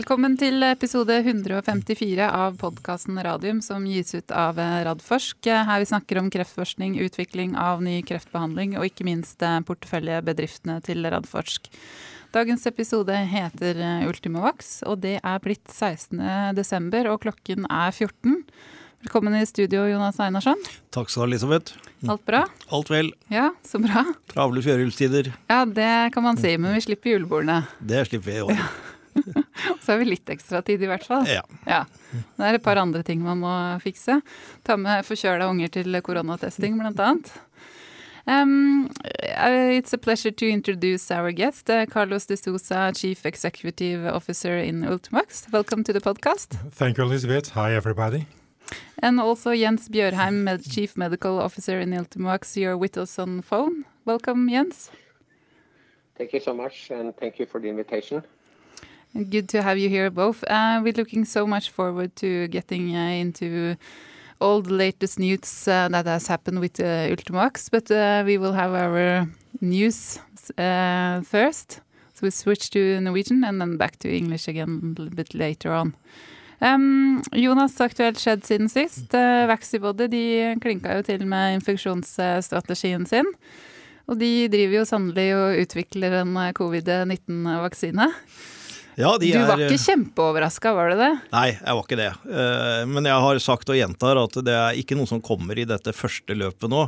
Velkommen til episode 154 av podkasten Radium, som gis ut av Radforsk. Her vi snakker om kreftforskning, utvikling av ny kreftbehandling og ikke minst porteføljebedriftene til Radforsk. Dagens episode heter Ultimovax, og det er blitt 16.12., og klokken er 14. Velkommen i studio, Jonas Einarsson. Takk skal du ha, Elisabeth. Alt bra? Alt vel. Ja, så bra. Travle fjørhjulstider. Ja, det kan man si, men vi slipper julebordene. Det slipper vi i år. Ja. Så har vi litt ekstra tid, i hvert fall. Ja. ja. Det er et par andre ting man må fikse. Ta med forkjøla unger til koronatesting, blant annet. Um, it's a pleasure to introduce our guest, uh, Carlos de Sousa, Chief Executive Officer in Ultimax. Welcome to the podcast. Thank you, Elizabeth. Hi, everybody. And also Jens Bjørheim, Med Chief Medical Officer in Ultimax. You're with us on phone. Welcome, Jens. Thank you so much, and thank you for the invitation. Good to have you here both. Uh, we're looking so much forward to getting uh, into all the latest news uh, that has happened with uh, Ultimax, but uh, we will have our news uh, first. So we switch to Norwegian and then back to English again a little bit later on. Um, Jonas, aktuelt skjedd siden sist. Uh, Vaxibody de klinka jo til med infeksjonsstrategien sin. Og de driver jo sannelig og utvikler en covid-19-vaksine. Ja, du var er, ikke kjempeoverraska, var du det? Nei, jeg var ikke det. Eh, men jeg har sagt og gjentar at det er ikke noe som kommer i dette første løpet nå.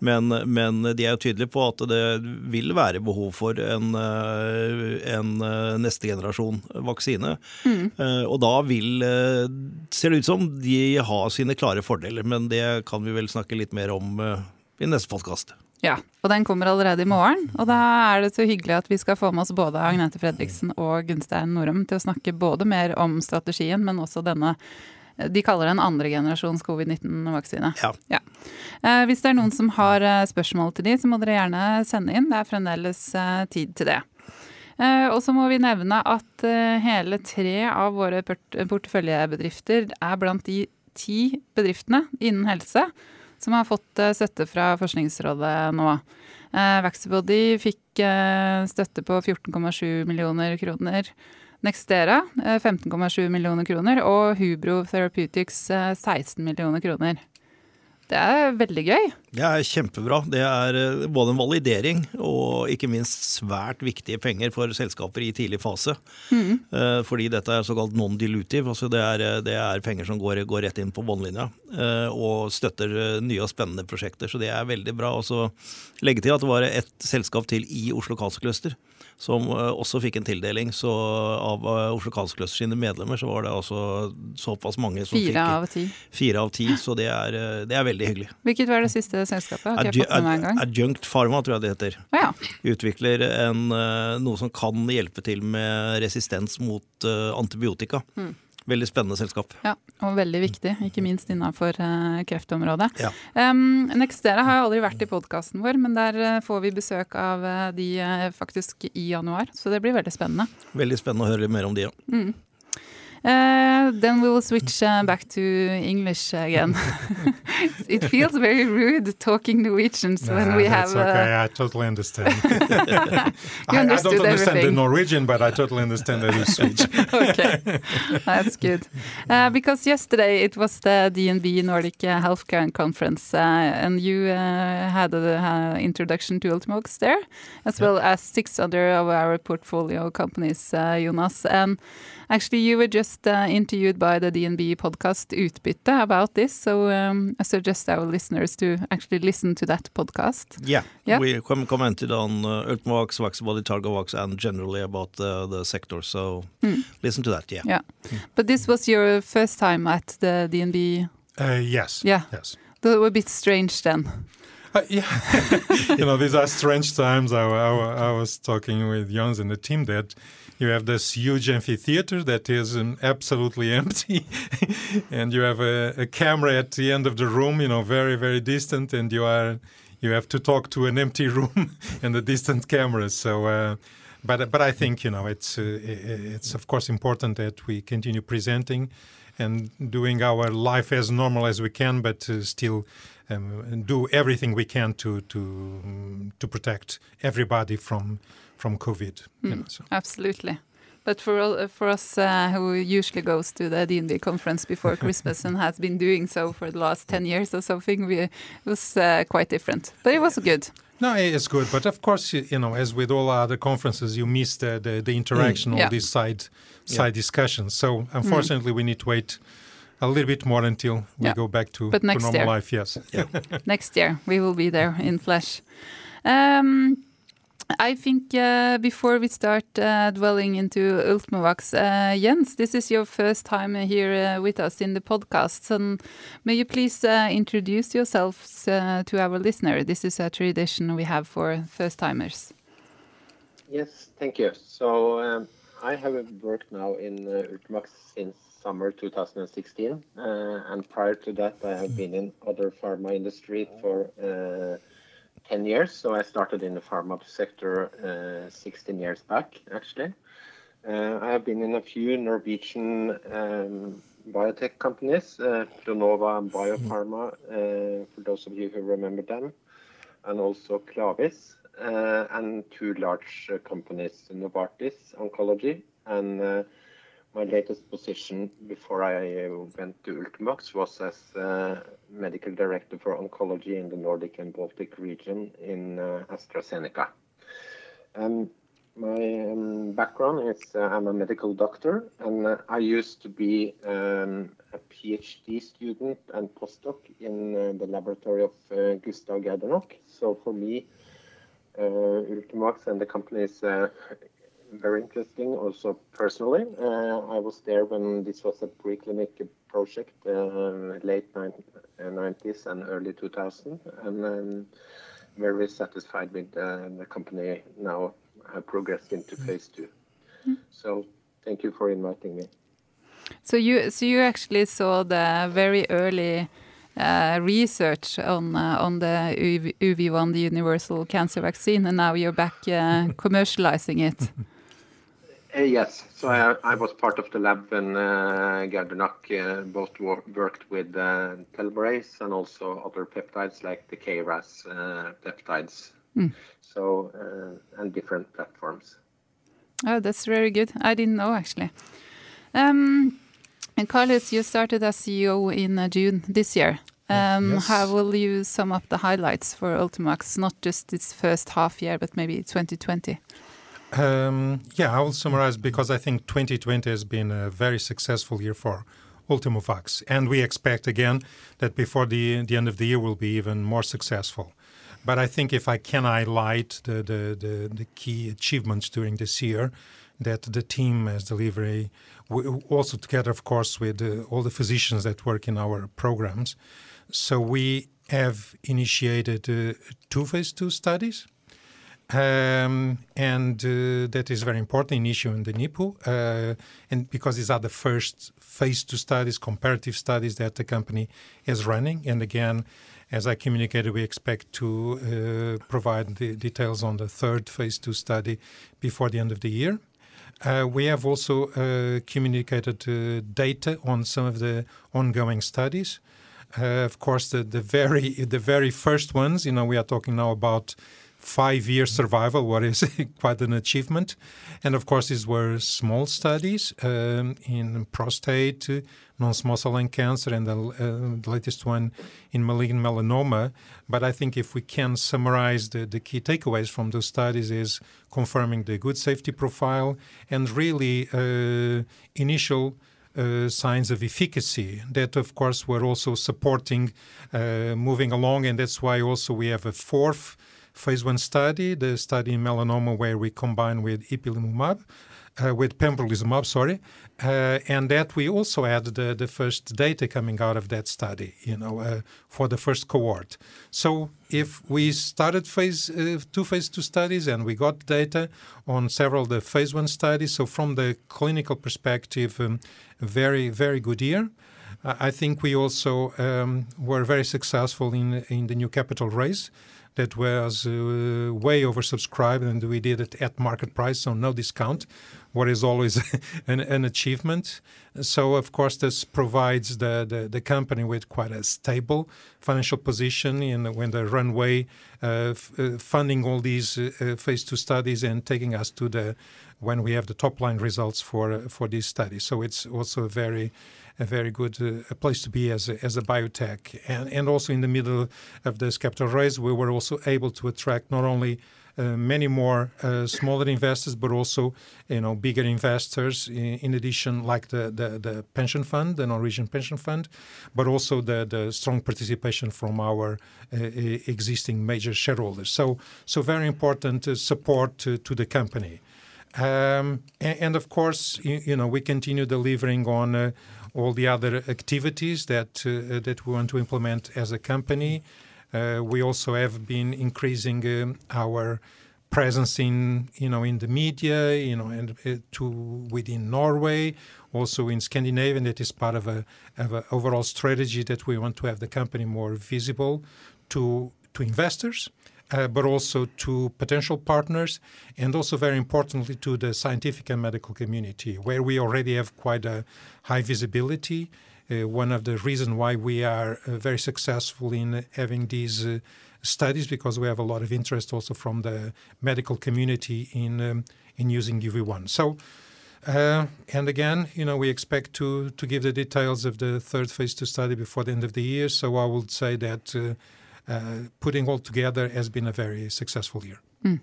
Men, men de er jo tydelige på at det vil være behov for en, eh, en eh, neste generasjon vaksine. Mm. Og da vil, ser det ut som, de har sine klare fordeler. Men det kan vi vel snakke litt mer om i neste podkast. Ja, og den kommer allerede i morgen. Og da er det så hyggelig at vi skal få med oss både Agnete Fredriksen og Gunstein Norum til å snakke både mer om strategien, men også denne de kaller det en andregenerasjons covid-19-vaksine. Ja. ja. Eh, hvis det er noen som har eh, spørsmål til de, så må dere gjerne sende inn. Det er fremdeles eh, tid til det. Eh, og så må vi nevne at eh, hele tre av våre porteføljebedrifter er blant de ti bedriftene innen helse som har fått eh, støtte fra Forskningsrådet nå. Eh, Vaxibody fikk eh, støtte på 14,7 millioner kroner. Nextera 15,7 millioner kroner og Hubro Therapeutics 16 millioner kroner. Det er veldig gøy. Det er kjempebra. Det er eh, både en validering og ikke minst svært viktige penger for selskaper i tidlig fase. Mm. Fordi dette er såkalt non-dilutive. altså det er, det er, penger som går, går, rett inn på båndlinja eh, og støtter nye og spennende prosjekter. Så det er veldig bra. Og så legge til at det var et selskap til i Oslo Kalskluster som eh, også fikk en tildeling. Så av eh, Oslo Kalskluster sine medlemmer så var det altså såpass mange som fire fikk av ti. fire av ti. Så det er, eh, det er, veldig hyggelig. Hvilket var det siste selskapet? Adju Adjunct Pharma, tror jeg det heter. Ja. Utvikler en, noe som kan hjelpe til med resistens mot antibiotika. Mm. Veldig spennende selskap. Ja, Og veldig viktig, ikke minst innenfor kreftområdet. Ja. Um, Nextera har aldri vært i podkasten vår, men der får vi besøk av de faktisk i januar. Så det blir veldig spennende. Veldig spennende å høre mer om de, ja. Mm. Uh, then we will switch uh, back to English again. it feels very rude talking Norwegian nah, when we have. Uh, okay, I totally understand. I, I, don't understand everything. the Norwegian, but I totally understand that you switch. okay, that's good. Uh, because yesterday it was the DNB Nordic uh, Healthcare Conference, uh, and you had an introduction to Ultimox there, as well as six other of our portfolio companies, Jonas. And Actually, you were just uh, interviewed by the DNB podcast Utbytte about this, so um, I suggest our listeners to actually listen to that podcast. Yeah, yeah. we com commented on uh, Ultimovacs, Vaccibody, Targovax, and generally about uh, the sector, so mm. listen to that, yeah. Yeah, mm. but this was your first time at the DNB? Uh, yes. Yeah. Yes. They were a bit strange then. Uh, yeah, you know, these are strange times. I, I, I was talking with Jons and the team that you have this huge amphitheater that is um, absolutely empty, and you have a, a, camera at the end of the room, you know, very very distant, and you are you have to talk to an empty room and a distant camera. So. Uh, but but I think you know it's uh, it's of course important that we continue presenting and doing our life as normal as we can, but uh, still um, do everything we can to to um, to protect everybody from from covid. Mm, you know, so. Absolutely. But for all- for us uh, who usually goes to the DNB conference before Christmas and has been doing so for the last ten years or something, we, it was uh, quite different. But it was good. No, it's good, but of course, you, you know, as with all other conferences, you miss the the, the interaction, all Yeah. these side side discussions. So unfortunately, we need to wait a little bit more until we Yeah. go back to, But to normal year. life. Yes. Next year we will be there in flesh. Um, I think uh, before we start uh, dwelling into Ultimovax, uh, Jens, this is your first time here uh, with us in the podcast. And may you please uh, introduce yourselves uh, to our listener? This is a tradition we have for first timers. Yes, thank you. So um, I have worked now in Ultimax since summer 2016, uh, and prior to that, I have been in other pharma industry for 10 years. So I started in the pharma sector uh, 16 years back, actually. Uh, I have been in a few Norwegian um, biotech companies, uh, and Biopharma, uh, for those of you who remember them, and also Clavis, uh, and two large uh, companies, Novartis Oncology, and uh, my latest position before I uh, went to Ultimax was as uh, medical director for oncology in the Nordic and Baltic region in uh, AstraZeneca. Um, my um, background is uh, I'm a medical doctor, and uh, I used to be um, a PhD student and postdoc in uh, the laboratory of Gustav Gaudernack. So for me, Ultimax and the company is very interesting. Also personally, uh, I was there when this was a preclinical project, uh, late 90s and early 2000, and I'm very satisfied with uh, the company now have progressed into phase two. So thank you for inviting me. So you, so you actually saw the very early uh, research on uh, on the UV, UV1, the universal cancer vaccine, and now you're back uh, commercializing it. Uh, yes, so I, I was part of the lab when uh, Gaudernack uh, both wor- worked with uh, telomerase and also other peptides like the KRAS uh, peptides. So uh, and different platforms. Oh, that's very good. I didn't know actually. Um, and Carlos, you started as CEO in uh, June this year. Um, Yes. How will you sum up the highlights for Ultimax, not just its first half year, but maybe 2020? Um, yeah, I will summarize because I think 2020 has been a very successful year for Ultimovacs, and we expect again that before the the end of the year will be even more successful. But I think if I can highlight the the, the, the key achievements during this year that the team has delivered, also together, of course, with uh, all the physicians that work in our programs. So we have initiated uh, two phase two studies. Um, and uh, that is very important issue in the NIPU, uh, and because these are the first phase two studies, comparative studies that the company is running. And again, as I communicated, we expect to uh, provide the details on the third phase two study before the end of the year. Uh, we have also uh, communicated uh, data on some of the ongoing studies. Of course, the, the very the very first ones, you know, we are talking now about five year survival, what is quite an achievement. And of course, these were small studies um, in prostate, non small cell lung cancer, and the, uh, the latest one in malignant melanoma. But I think if we can summarize the, the key takeaways from those studies, is confirming the good safety profile and really uh, initial. Uh, signs of efficacy that of course were also supporting uh, moving along and that's why also we have a fourth phase one study, the study in melanoma where we combine with ipilimumab, uh, with pembrolizumab, sorry, uh, and that we also had the, the first data coming out of that study, you know, uh, for the first cohort. So if we started phase uh, two phase two studies and we got data on several of the phase one studies, so from the clinical perspective, um, very very good year. I I think we also um, were very successful in in the new capital raise that was uh, way oversubscribed and we did it at market price, so no discount what is always an, an, achievement. So, of course, this provides the, the, the, company with quite a stable financial position in when the runway uh, f- uh, funding all these uh, phase two studies and taking us to the when we have the top line results for uh, for these studies. So it's also a very a very good uh, place to be as a, as a biotech. And, and also in the middle of this capital raise, we were also able to attract not only uh, many more uh, smaller investors, but also you know bigger investors. In, in, addition, like the, the the pension fund, the Norwegian pension fund, but also the the strong participation from our uh, existing major shareholders. So so very important support to, to the company. Um, and, and, of course, you, you, know, we continue delivering on uh, all the other activities that uh, that we want to implement as a company. Uh, we also have been increasing um, our presence in you know in the media, you know, and uh, to within Norway, also in Scandinavia. And that is part of a, of a overall strategy that we want to have the company more visible to to investors uh, but also to potential partners, and also very importantly to the scientific and medical community, where we already have quite a high visibility. Uh, one of the reasons why we are uh, very successful in having these uh, studies because we have a lot of interest also from the medical community in um, in using UV1. So. Uh, and again, you know, we expect to to give the details of the third phase two study before the end of the year. So I would say that uh, putting all together has been a very successful year. Mm.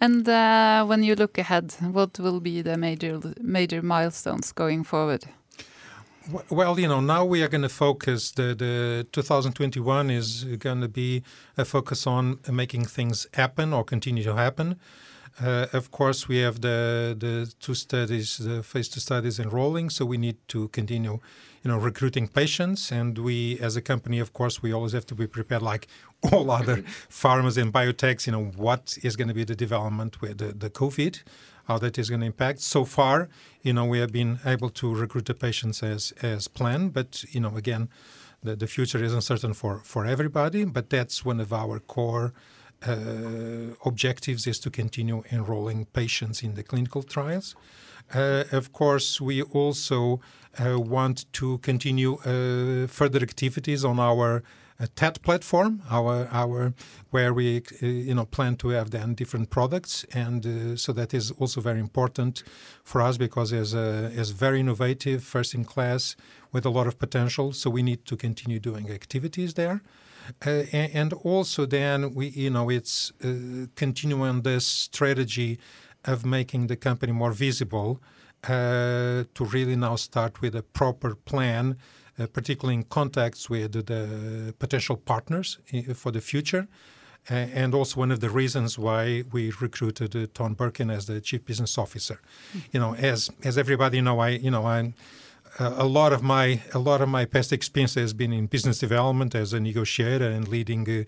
And uh, when you look ahead, what will be the major major milestones going forward? Well, you know, now we are going to focus. The, the 2021 is going to be a focus on making things happen or continue to happen. Uh, of course, we have the the two studies, the phase two studies enrolling, so we need to continue you know, recruiting patients. And we, as a company, of course, we always have to be prepared, like all other pharmas and biotechs. You know, what is going to be the development with the, the COVID, how that is going to impact. So far, you know, we have been able to recruit the patients as as planned. But you know, again, the, the future is uncertain for for everybody. But that's one of our core. Uh, objectives is to continue enrolling patients in the clinical trials. Uh, of course, we also uh, want to continue uh, further activities on our uh, TET platform, our our where we uh, you know plan to have then different products, and uh, so that is also very important for us because it's a, as very innovative, first in class, with a lot of potential. So we need to continue doing activities there. Uh, and also then we you know it's continuing this strategy of making the company more visible uh, to really now start with a proper plan, uh, particularly in contacts with the potential partners for the future. Uh, and also one of the reasons why we recruited uh, Ton Berkien as the chief business officer. Mm-hmm. You know, as as everybody know, I you know I'm uh, a lot of my a lot of my past experience has been in business development as a negotiator and leading uh,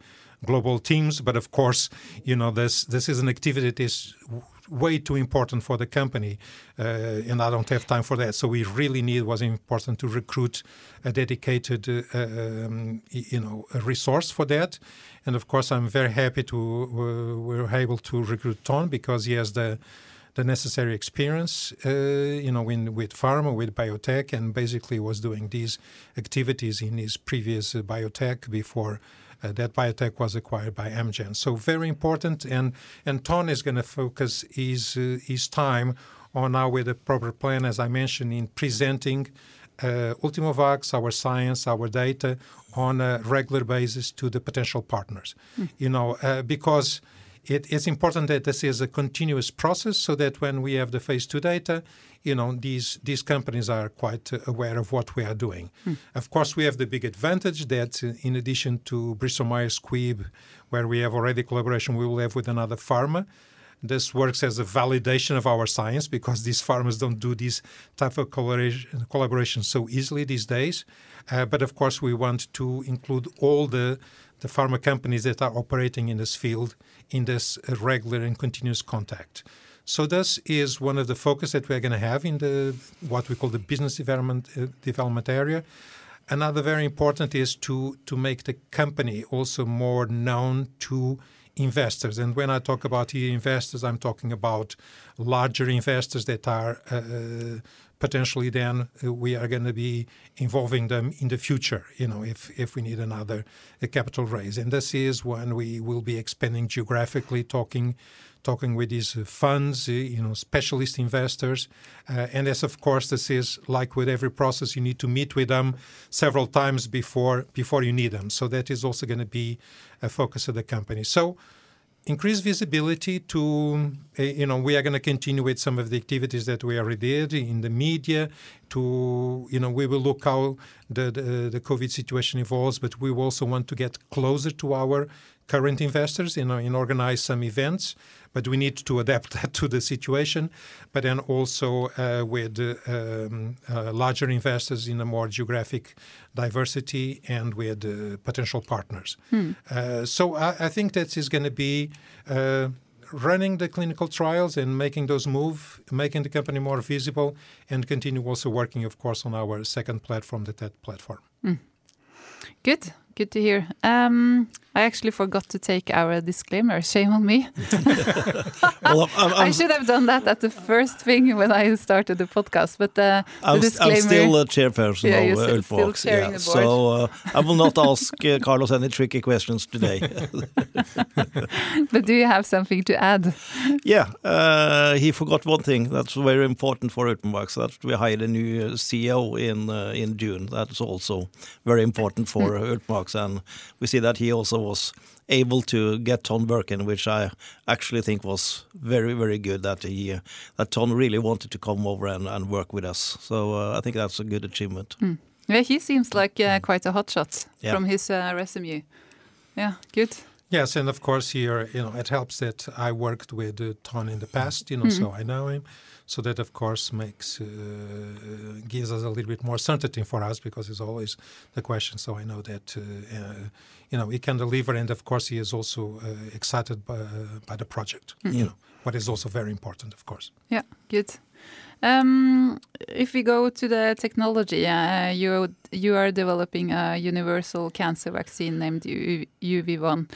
global teams. But of course, you know this this is an activity that is way too important for the company, uh, and I don't have time for that. So we really need was important to recruit a dedicated, uh, um, you know, a resource for that. And of course, I'm very happy to uh, we're able to recruit Ton because he has the the necessary experience, uh, you know, in, with pharma, with biotech, and basically was doing these activities in his previous uh, biotech before that biotech was acquired by Amgen. So very important, and and Ton is going to focus his uh, his time on now with a proper plan, as I mentioned, in presenting uh, Ultimovacs, our science, our data on a regular basis to the potential partners. Mm. You know, uh, because it, it's important that this is a continuous process so that when we have the phase two data, you know, these, these companies are quite aware of what we are doing. Hmm. Of course, we have the big advantage that in addition to Bristol Myers Squibb, where we have already collaboration, we will have with another pharma. This works as a validation of our science because these pharmas don't do this type of collaboration, collaboration so easily these days. Uh, but of course, we want to include all the the pharma companies that are operating in this field in this regular and continuous contact. So this is one of the focus that we're going to have in the what we call the business development uh, development area. Another very important is to to make the company also more known to investors. And when I talk about investors, I'm talking about larger investors that are uh, potentially then uh, we are going to be involving them in the future, you know, if, if we need another uh, capital raise. And this is when we will be expanding geographically, talking talking with these funds, uh, you know, specialist investors. Uh, and as of course, this is like with every process, you need to meet with them several times before before you need them. So that is also going to be a focus of the company. So increase visibility to eh, you know we are going to continue with some of the activities that we already did in the media to you know we will look how the, the, the covid situation evolves but we also want to get closer to our current investors know and organize some events but we need to adapt that to the situation. But then also uh, with um, uh, larger investors in a more geographic diversity and with uh, potential partners. Hmm. Uh, so I, I, think that is going to be uh, running the clinical trials and making those move, making the company more visible, and continue also working, of course, on our second platform, the TET platform. Mm. Good. Good to hear. Um, I actually forgot to take our disclaimer. Shame on me. well, I'm, I'm, i should have done that at the first thing when I started the podcast. But uh, I'm, disclaimer. I'm still a chairperson yeah, of uh, Ulfbox. Yeah, so uh, I will not ask uh, Carlos any tricky questions today. but do you have something to add? Yeah, uh, he forgot one thing that's very important for Ultimovacs. That we hired a new CEO in uh, in June. That's also very important for mm. And we see that he also was able to get Ton Berkien, which I actually think was very, very good that he that Ton really wanted to come over and, and work with us. So uh, I think that's a good achievement. Mm. Yeah, he seems like uh, quite a hotshot yeah. from his uh, resume. Yeah, good. Yes, and of course here, you know, it helps that I worked with uh, Ton in the past, you know, mm -hmm. so I know him. So that of course makes uh, gives us a little bit more certainty for us because it's always the question. So I know that uh, uh, you know he can deliver, and of course he is also uh, excited by, by the project. Mm -hmm. You know, what is also very important, of course. Yeah, good. Um, if we go to the technology, uh, you you are developing a universal cancer vaccine named UV1.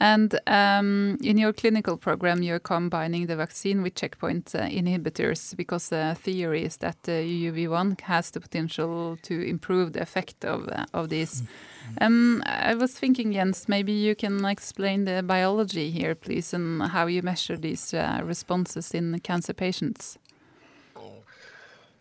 And um, in your clinical program, you're combining the vaccine with checkpoint uh, inhibitors because the theory is that uh, UV1 has the potential to improve the effect of, uh, of these. Mm-hmm. Um, I was thinking, Jens, maybe you can explain the biology here, please, and how you measure these uh, responses in cancer patients.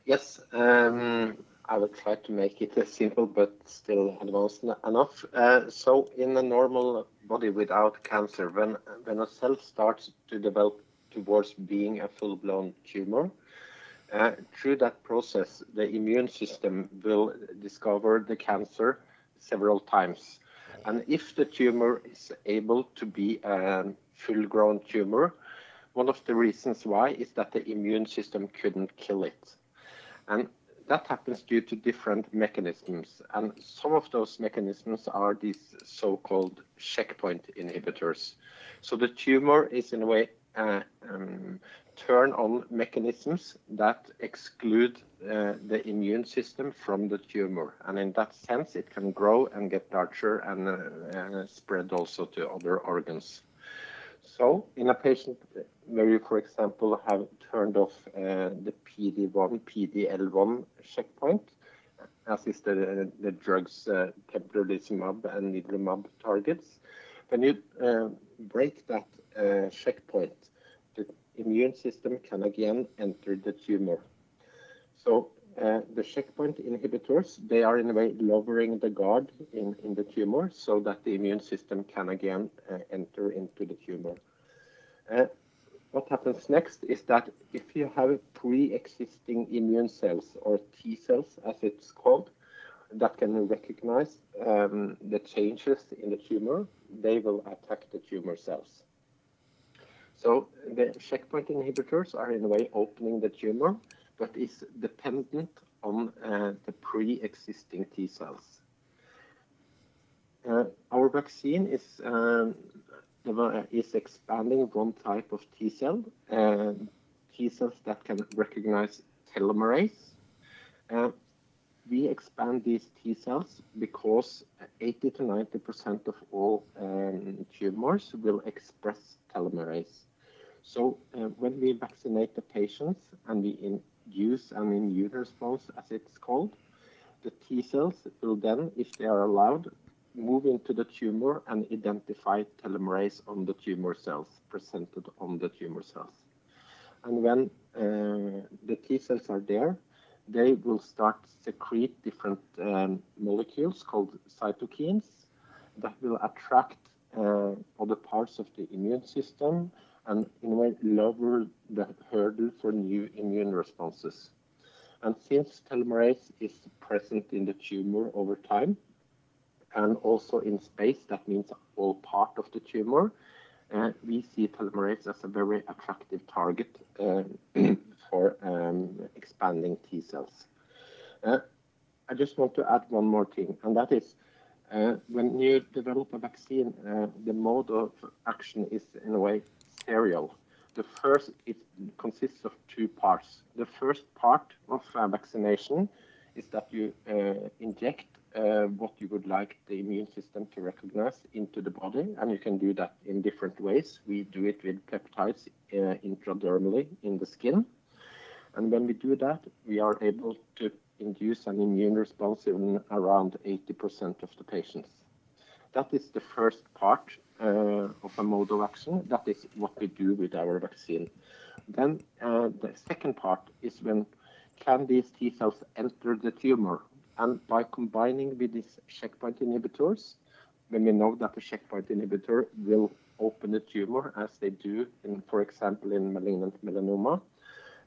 Yes. Um, I will try to make it simple but still advanced enough. Uh, so in a normal body without cancer, when, when a cell starts to develop towards being a full-blown tumor, uh, through that process, the immune system will discover the cancer several times. And if the tumor is able to be a full-grown tumor, one of the reasons why is that the immune system couldn't kill it. And that happens due to different mechanisms. And some of those mechanisms are these so-called checkpoint inhibitors. So the tumor is in a way uh, um, turn on mechanisms that exclude uh, the immune system from the tumor. And in that sense, it can grow and get larger and uh, uh spread also to other organs. So in a patient where you, for example, have turned off uh, the PD-1, PD-L1 checkpoint, as is the, the drugs uh, pembrolizumab and nivolumab targets, when you uh, break that uh, checkpoint, the immune system can again enter the tumor. So uh, the checkpoint inhibitors, they are in a way lowering the guard in, in the tumor so that the immune system can again uh, enter into the tumor. Uh, what happens next is that if you have pre-existing immune cells or T cells as it's called, that can recognize um, the changes in the tumor, they will attack the tumor cells. So the checkpoint inhibitors are in a way opening the tumor but is dependent on uh, the pre-existing T cells. Uh, our vaccine is, um, is expanding one type of T cell, uh, T cells that can recognize telomerase. Uh, we expand these T cells because 80 to 90% of all um, tumors will express telomerase. So uh, when we vaccinate the patients and we induce an immune response, as it's called, the T cells will then, if they are allowed, move into the tumor and identify telomerase on the tumor cells, presented on the tumor cells. And when uh, the T cells are there, they will start to secrete different um, molecules called cytokines that will attract uh, other parts of the immune system and in a way lower the hurdle for new immune responses. And since telomerase is present in the tumor over time and also in space, that means all part of the tumor, uh, we see telomerase as a very attractive target uh, for um, expanding T cells. Uh, I just want to add one more thing, and that is uh, when you develop a vaccine, uh, the mode of action is in a way serial. The first it consists of two parts. The first part of vaccination is that you uh, inject uh, what you would like the immune system to recognize into the body, and you can do that in different ways. We do it with peptides uh, intradermally in the skin, and when we do that, we are able to induce an immune response in around 80% of the patients. That is the first part uh, of a mode of action. That is what we do with our vaccine. Then uh, the second part is when can these T cells enter the tumor and by combining with these checkpoint inhibitors, when we know that the checkpoint inhibitor will open the tumor as they do, in, for example, in malignant melanoma,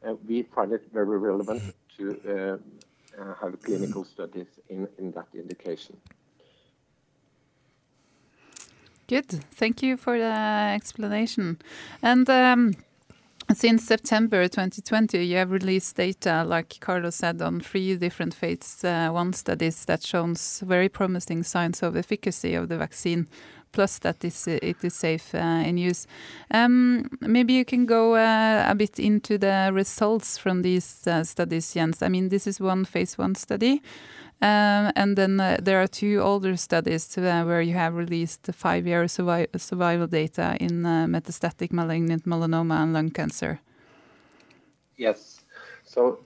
uh, we find it very relevant to uh, uh, have clinical studies in, in that indication. Good. Thank you for the explanation. And um, since September 2020, you have released data, like Carlos said, on three different phase uh, one studies that shows very promising signs of efficacy of the vaccine, plus that it is safe uh, in use. Um, maybe you can go uh, a bit into the results from these studies, Jens. I mean, this is one phase one study. Um, and then uh, there are two older studies uh, where you have released five-year survi survival data in uh, metastatic malignant melanoma and lung cancer. Yes. So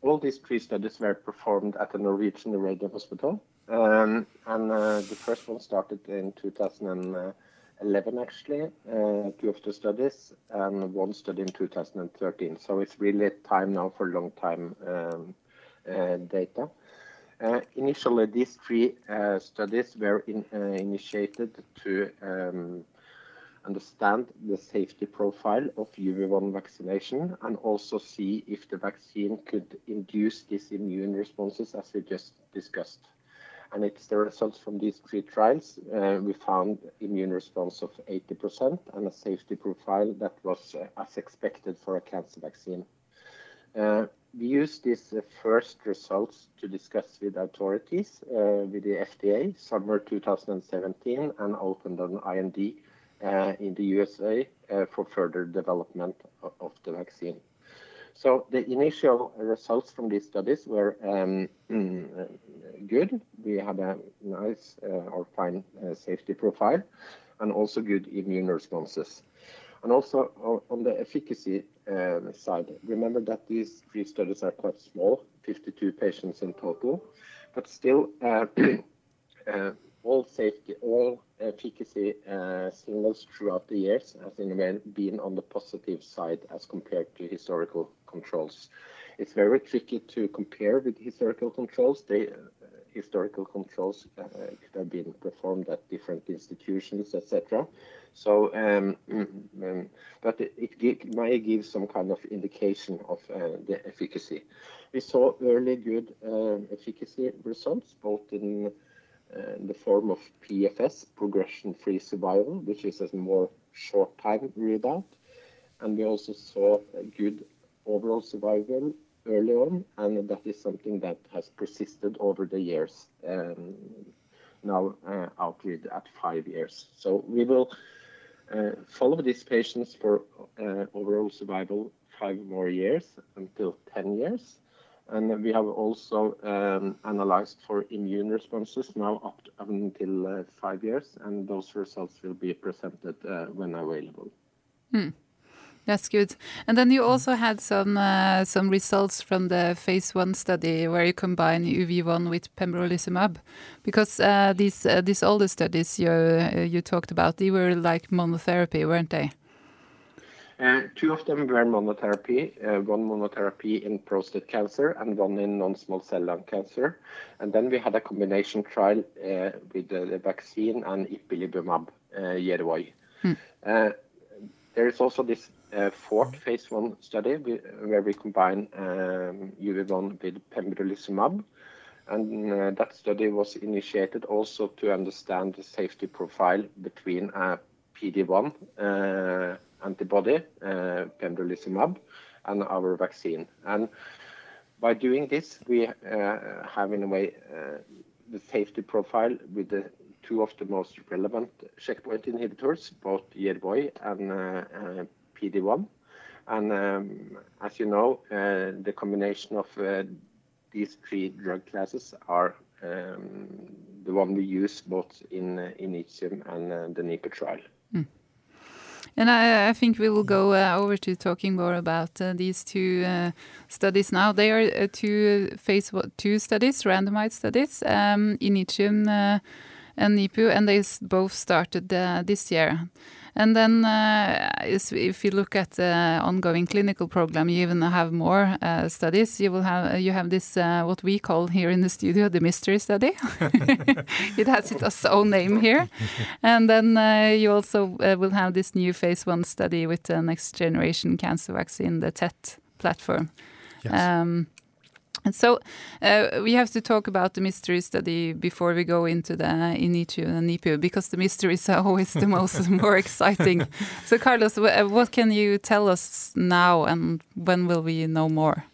all these three studies were performed at the Norwegian Radium Hospital. Um, and uh, the first one started in 2011, actually, uh, two of the studies, and one study in 2013. So it's really time now for long time um, uh, data. Uh, initially, these three uh, studies were in, uh, initiated to um, understand the safety profile of UV1 vaccination and also see if the vaccine could induce these immune responses as we just discussed. And it's the results from these three trials. Uh, we found immune response of 80% and a safety profile that was uh, as expected for a cancer vaccine. Uh, we used these first results to discuss with authorities, uh, with the FDA, summer 2017, and opened an IND uh, in the USA uh, for further development of, the vaccine. So the initial results from these studies were um, good. We had a nice or fine safety profile and also good immune responses. And also on the efficacy um, side, remember that these three studies are quite small, 52 patients in total, but still uh, uh, all safety, all efficacy uh, signals throughout the years has in a way been on the positive side as compared to historical controls. It's very tricky to compare with historical controls. They, uh, historical controls uh, could have been performed at different institutions, etc. So, um, um, but it, it, may give some kind of indication of uh, the efficacy. We saw early good uh, efficacy results, both in uh, the form of PFS, progression-free survival, which is a more short time readout, and we also saw good overall survival early on, and that is something that has persisted over the years. Um, now uh, outread at five years. So we will follow these patients for uh, overall survival five more years until 10 years. And we have also um, analyzed for immune responses now up, to, until uh, five years, and those results will be presented uh, when available. Hmm. That's good. And then you also had some uh, some results from the phase one study where you combine UV1 with pembrolizumab, because uh, these uh, these older studies you uh, you talked about, they were like monotherapy, weren't they? Uh, two of them were monotherapy, uh, one monotherapy in prostate cancer and one in non-small cell lung cancer. And then we had a combination trial uh, with the, the, vaccine and ipilimumab, uh, Yervoy. Hmm. Uh, there is also this fourth phase one study where we combine um, UV1 with pembrolizumab. And uh, that study was initiated also to understand the safety profile between a PD-1 antibody, uh, pembrolizumab, and our vaccine. And by doing this, we uh, have in a way uh, the safety profile with the two of the most relevant checkpoint inhibitors, both Yervoy and PD-1. And um, as you know, uh, the combination of uh, these three drug classes are um, the one we use both in uh, INITIUM and the NIPU trial. Mm. And I, think we will go over to talking more about these two studies now. They are two phase two studies, randomized studies, um, INITIUM and NIPU, and they both started this year. And then uh, if you look at the ongoing clinical program, you even have more uh, studies. You will have you have this uh, what we call here in the studio the mystery study. it has its own name here. And then uh, you also uh, will have this new phase one study with the next generation cancer vaccine, the TET platform. Yes. Um, and so uh, we have to talk about the mystery study before we go into the INITIU and NIPU because the mysteries are always the most more exciting. So Carlos, uh, what can you tell us now and when will we know more?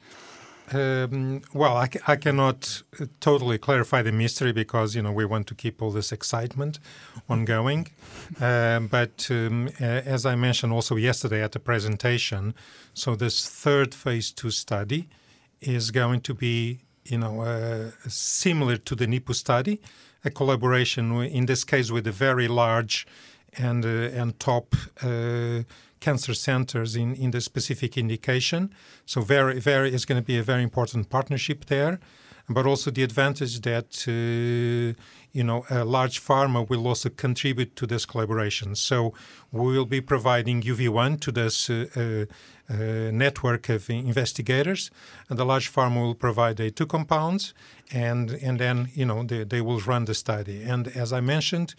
Um, well, I, I, cannot uh, totally clarify the mystery because you know we want to keep all this excitement ongoing. um, but um, as I mentioned also yesterday at the presentation, so this third phase two study is going to be, you know, uh, similar to the NIPU study, a collaboration in this case with a very large and uh, and top uh, cancer centers in in the specific indication. So very very is going to be a very important partnership there, but also the advantage that uh, you know, a large pharma will also contribute to this collaboration. So we will be providing UV1 to this uh, uh, uh, network of investigators, and the large pharma will provide the two compounds, and and then you know they, they will run the study. And as I mentioned,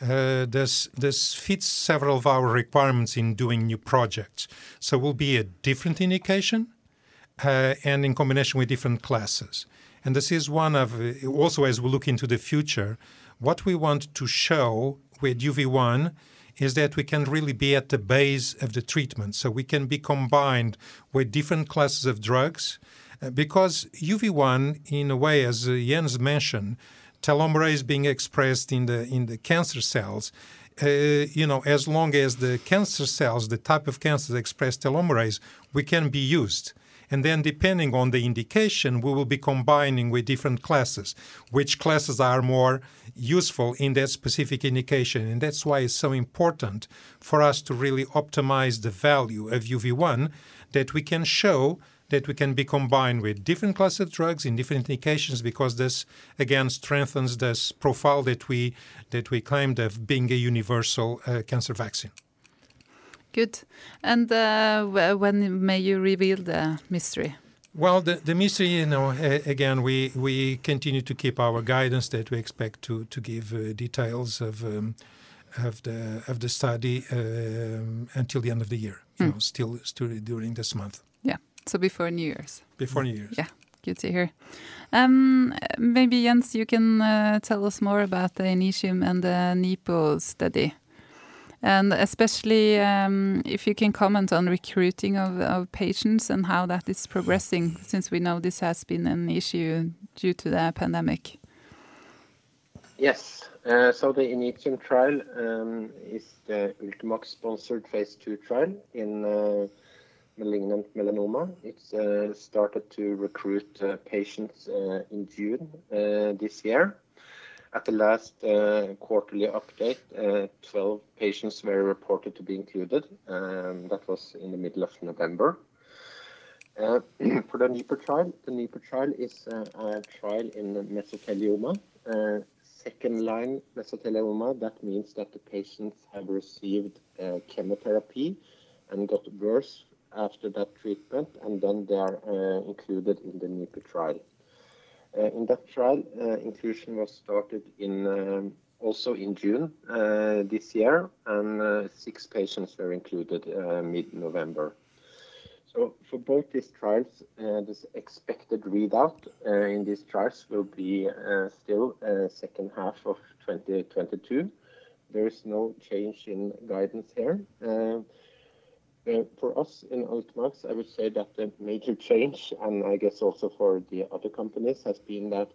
uh, this this fits several of our requirements in doing new projects. So will be a different indication, uh, and in combination with different classes. And this is one of, also as we look into the future, what we want to show with UV1 is that we can really be at the base of the treatment. So we can be combined with different classes of drugs uh, because UV1, in a way, as Jens mentioned, telomerase being expressed in the in the cancer cells. Uh, you know, as long as the cancer cells, the type of cancer that express telomerase, we can be used. And then, depending on the indication, we will be combining with different classes, which classes are more useful in that specific indication. And that's why it's so important for us to really optimize the value of UV1 that we can show that we can be combined with different classes of drugs in different indications because this again strengthens this profile that we that we claimed of being a universal uh, cancer vaccine. Good. And uh, when may you reveal the mystery? Well, the, the mystery, you know, again, we, we continue to keep our guidance that we expect to to give uh, details of um, of the of the study um, until the end of the year. You mm. know, still, still during this month. Yeah. So before New Year's. Before New Year's. Yeah. Good to hear. Um, maybe Jens, you can uh, tell us more about the INITIUM and the NIPU study and especially um, if you can comment on recruiting of, of, patients and how that is progressing, since we know this has been an issue due to the pandemic. Yes, uh, so the INITIUM trial um, is the Ultimovacs sponsored phase two trial in uh, malignant melanoma. It's uh, started to recruit uh, patients uh, in June this year. At the last quarterly update, 12 patients were reported to be included. Um, that was in the middle of November. Uh, for the NIPU trial, the NIPU trial is uh, a trial in mesothelioma. Uh, second line mesothelioma, that means that the patients have received chemotherapy and got worse after that treatment, and then they are uh, included in the NIPU trial. Uh, in that trial, uh, inclusion was started in um, also in June this year, and six patients were included mid-November. So for both these trials, uh, this expected readout uh, in these trials will be uh, still second half of 2022. There is no change in guidance here. Uh, for us in Ultimovacs, I would say that the major change, and I guess also for the other companies, has been that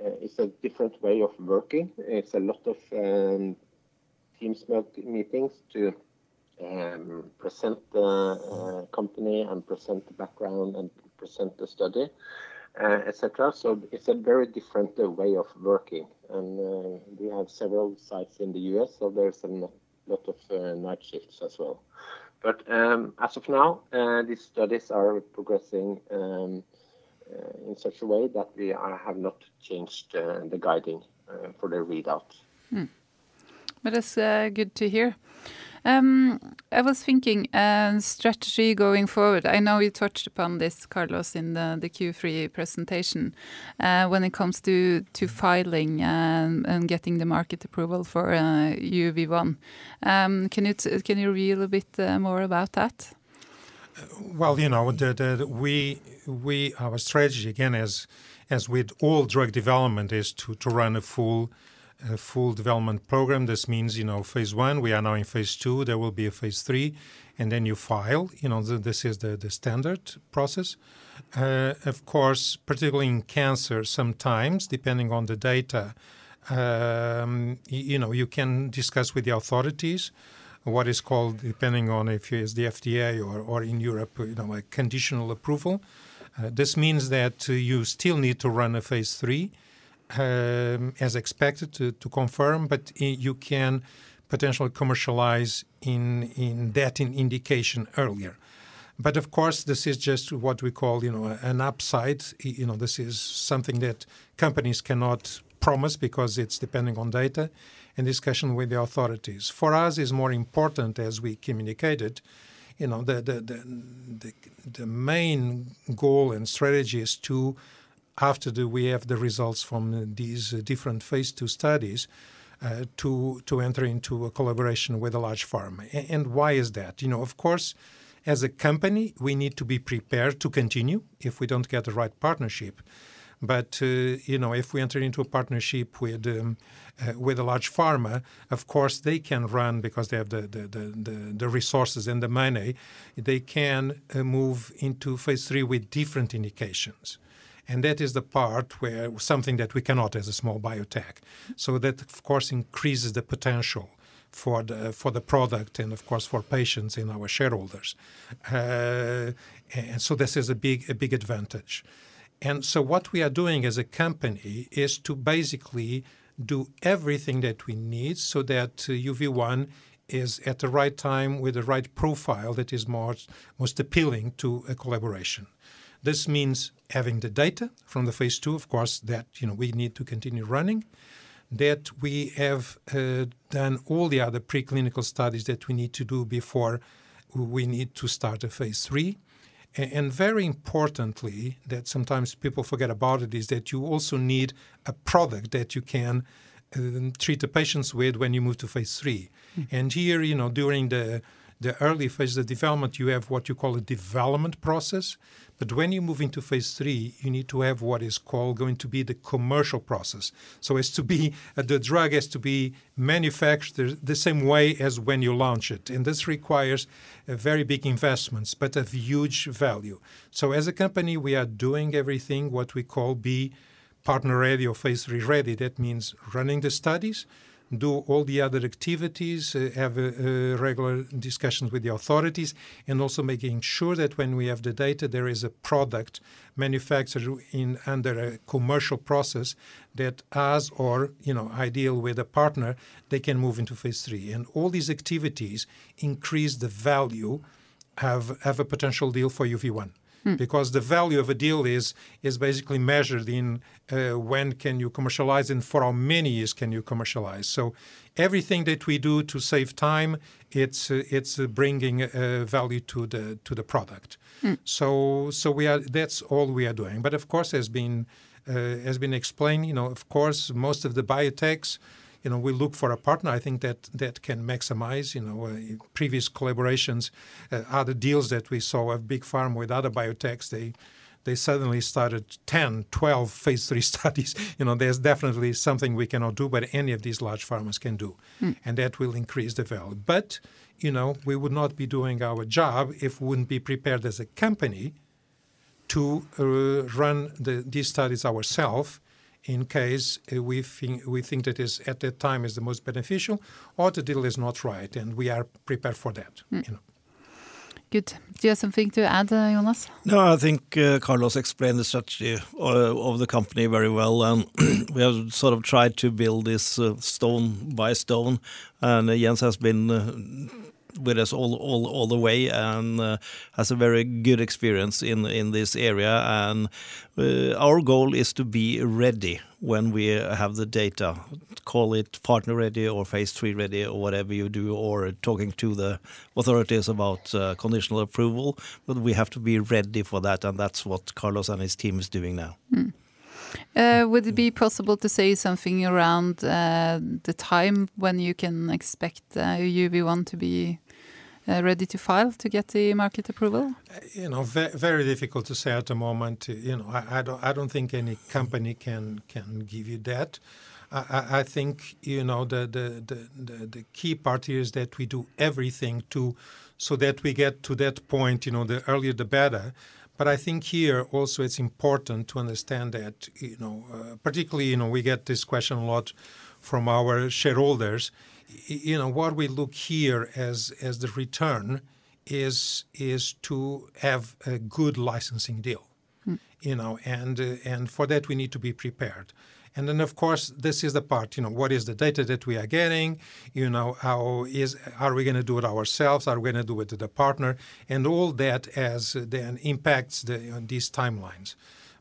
uh, it's a different way of working. It's a lot of um, Teams meetings to um, present the uh, company and present the background and present the study, etc. So it's a very different way of working. And we have several sites in the US, so there's a lot of night shifts as well. But um, as of now, uh, these studies are progressing um, uh, in such a way that we are, have not changed uh, the guiding uh, for the readout. Hmm. But that's uh, good to hear. Um, I was thinking uh, strategy going forward. I know you touched upon this, Carlos, in the, the Q3 presentation. Uh, when it comes to to filing and, and getting the market approval for uh, UV1, um, can you can you reveal a bit uh, more about that? Well, you know, our strategy again, as as with all drug development, is to to run a full a full development program. This means, you know, phase one, we are now in phase two, there will be a phase three, and then you file. You know, the, this is the, the standard process. Uh, of course, particularly in cancer, sometimes, depending on the data, um, you, you, know, you can discuss with the authorities what is called, depending on if it's the FDA or, or in Europe, you know, a conditional approval. Uh, this means that uh, you still need to run a phase three um, as expected to, to confirm, but you can potentially commercialize in in that in indication earlier. But of course, this is just what we call, you know, an upside. You know, this is something that companies cannot promise because it's depending on data and discussion with the authorities. For us, is more important as we communicated. You know, the the the, the, the main goal and strategy is to after the, we have the results from these different phase two studies, uh, to to enter into a collaboration with a large pharma. And why is that? You know, of course, as a company, we need to be prepared to continue if we don't get the right partnership. But uh, you know, if we enter into a partnership with um, uh, with a large pharma, of course they can run because they have the the, the, the, the resources and the money. They can uh, move into phase three with different indications. And that is the part where something that we cannot as a small biotech. So that, of course, increases the potential for the for the product and of course for patients and our shareholders. Uh, and so this is a big a big advantage. And so what we are doing as a company is to basically do everything that we need so that uh, UV1 is at the right time with the right profile that is most most appealing to a collaboration. This means having the data from the phase two, of course, that you know we need to continue running. That we have uh, done all the other preclinical studies that we need to do before we need to start a phase three. And very importantly, that sometimes people forget about it, is that you also need a product that you can uh, treat the patients with when you move to phase 3 mm-hmm. And here, you know, during the the early phase of development, you have what you call a development process. But when you move into phase three, you need to have what is called going to be the commercial process. So as to be uh, the drug has to be manufactured the same way as when you launch it, and this requires uh, very big investments, but of huge value. So as a company, we are doing everything what we call be partner ready or phase three ready. That means running the studies do all the other activities, uh, have uh, uh, regular discussions with the authorities, and also making sure that when we have the data, there is a product manufactured in under a commercial process that as or you know ideal with a partner, they can move into phase three. And all these activities increase the value have of a potential deal for UV1 because the value of a deal is is basically measured in uh, when can you commercialize and for how many years can you commercialize. So everything that we do to save time, it's uh, it's uh, bringing uh, value to the to the product. So so we are that's all we are doing. But of course, has been uh, has been explained. You know, of course, most of the biotechs you know, we look for a partner. I think that that can maximize, you know, uh, previous collaborations, uh, other deals that we saw of big pharma with other biotechs. They they suddenly started 10, 12 phase three studies. You know, there's definitely something we cannot do, but any of these large pharmas can do, and that will increase the value. But you know, we would not be doing our job if we wouldn't be prepared as a company to uh, run the, these studies ourselves in case uh, we think we think that is at that time is the most beneficial or the deal is not right and we are prepared for that you know Good. Do you have something to add, uh, Jonas? No, I think uh, Carlos explained the strategy uh, of the company very well, and we have sort of tried to build this uh, stone by stone. And uh, Jens has been uh, with us all, all, all the way and uh, has a very good experience in in this area. And uh, our goal is to be ready when we have the data. Call it partner ready or phase three ready or whatever you do, or talking to the authorities about uh, conditional approval. But we have to be ready for that, and that's what Carlos and his team is doing now. Uh, would it be possible to say something around uh, the time when you can expect uh, UV1 to be ready to file to get the market approval? you know ve- very difficult to say at the moment. You know I, I don't I don't think any company can can give you that. I, I- think you know the the, the the the key part here is that we do everything to so that we get to that point you know the earlier the better. But I think here also it's important to understand that you know uh, particularly you know we get this question a lot from our shareholders you know what we look here as as the return is is to have a good licensing deal you know and uh, and for that we need to be prepared. And then of course this is the part you know what is the data that we are getting? You know how is are we going to do it ourselves? Are we going to do it with the partner? And all that as uh, then impacts the on these timelines.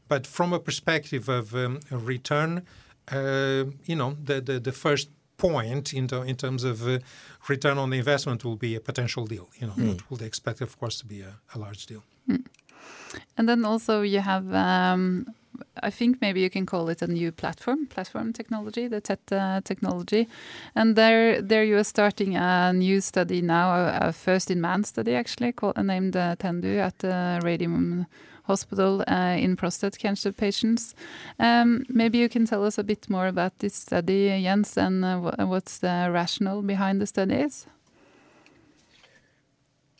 But from a perspective of um, return uh, you know the, the the first point in, ter- in terms of uh, return on the investment will be a potential deal you know what would expect of course to be a, a large deal. And then also you have, um, I think maybe you can call it a new platform, platform technology, the TET uh, technology. And there, there you are starting a new study now, a, a first-in-man study actually, called, named uh, TENDU at the Radium Hospital uh, in prostate cancer patients. Um, maybe you can tell us a bit more about this study, Jens, and uh, what's the rationale behind the studies?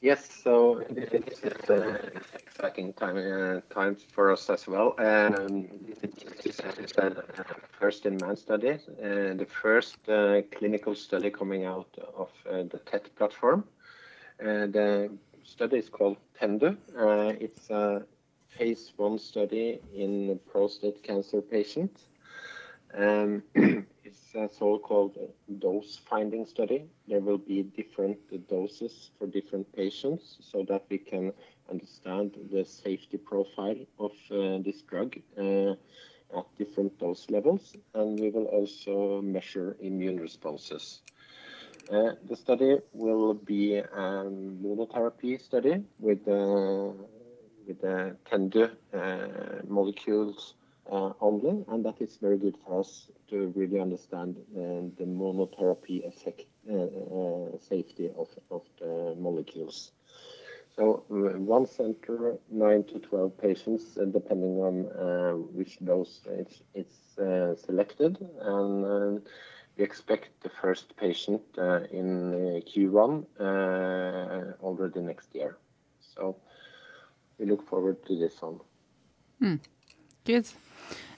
Yes, so this is uh, exciting time uh, times for us as well. Um, this is a first-in-man study, uh, the first uh, clinical study coming out of uh, the TET platform. Uh, the study is called TENDU. Uh, it's a phase one study in prostate cancer patients. Um, it's a so-called dose finding study. There will be different doses for different patients so that we can understand the safety profile of uh, this drug uh, at different dose levels. And we will also measure immune responses. Uh, the study will be a monotherapy study with uh, with the TENDU uh, molecules uh, only, and that is very good for us to really understand uh, the monotherapy effect, safety of, of the molecules. So one center, nine to 12 patients, depending on uh, which dose it's, it's uh, selected. And uh, we expect the first patient in uh, Q1 uh, already next year. So we look forward to this one. Good.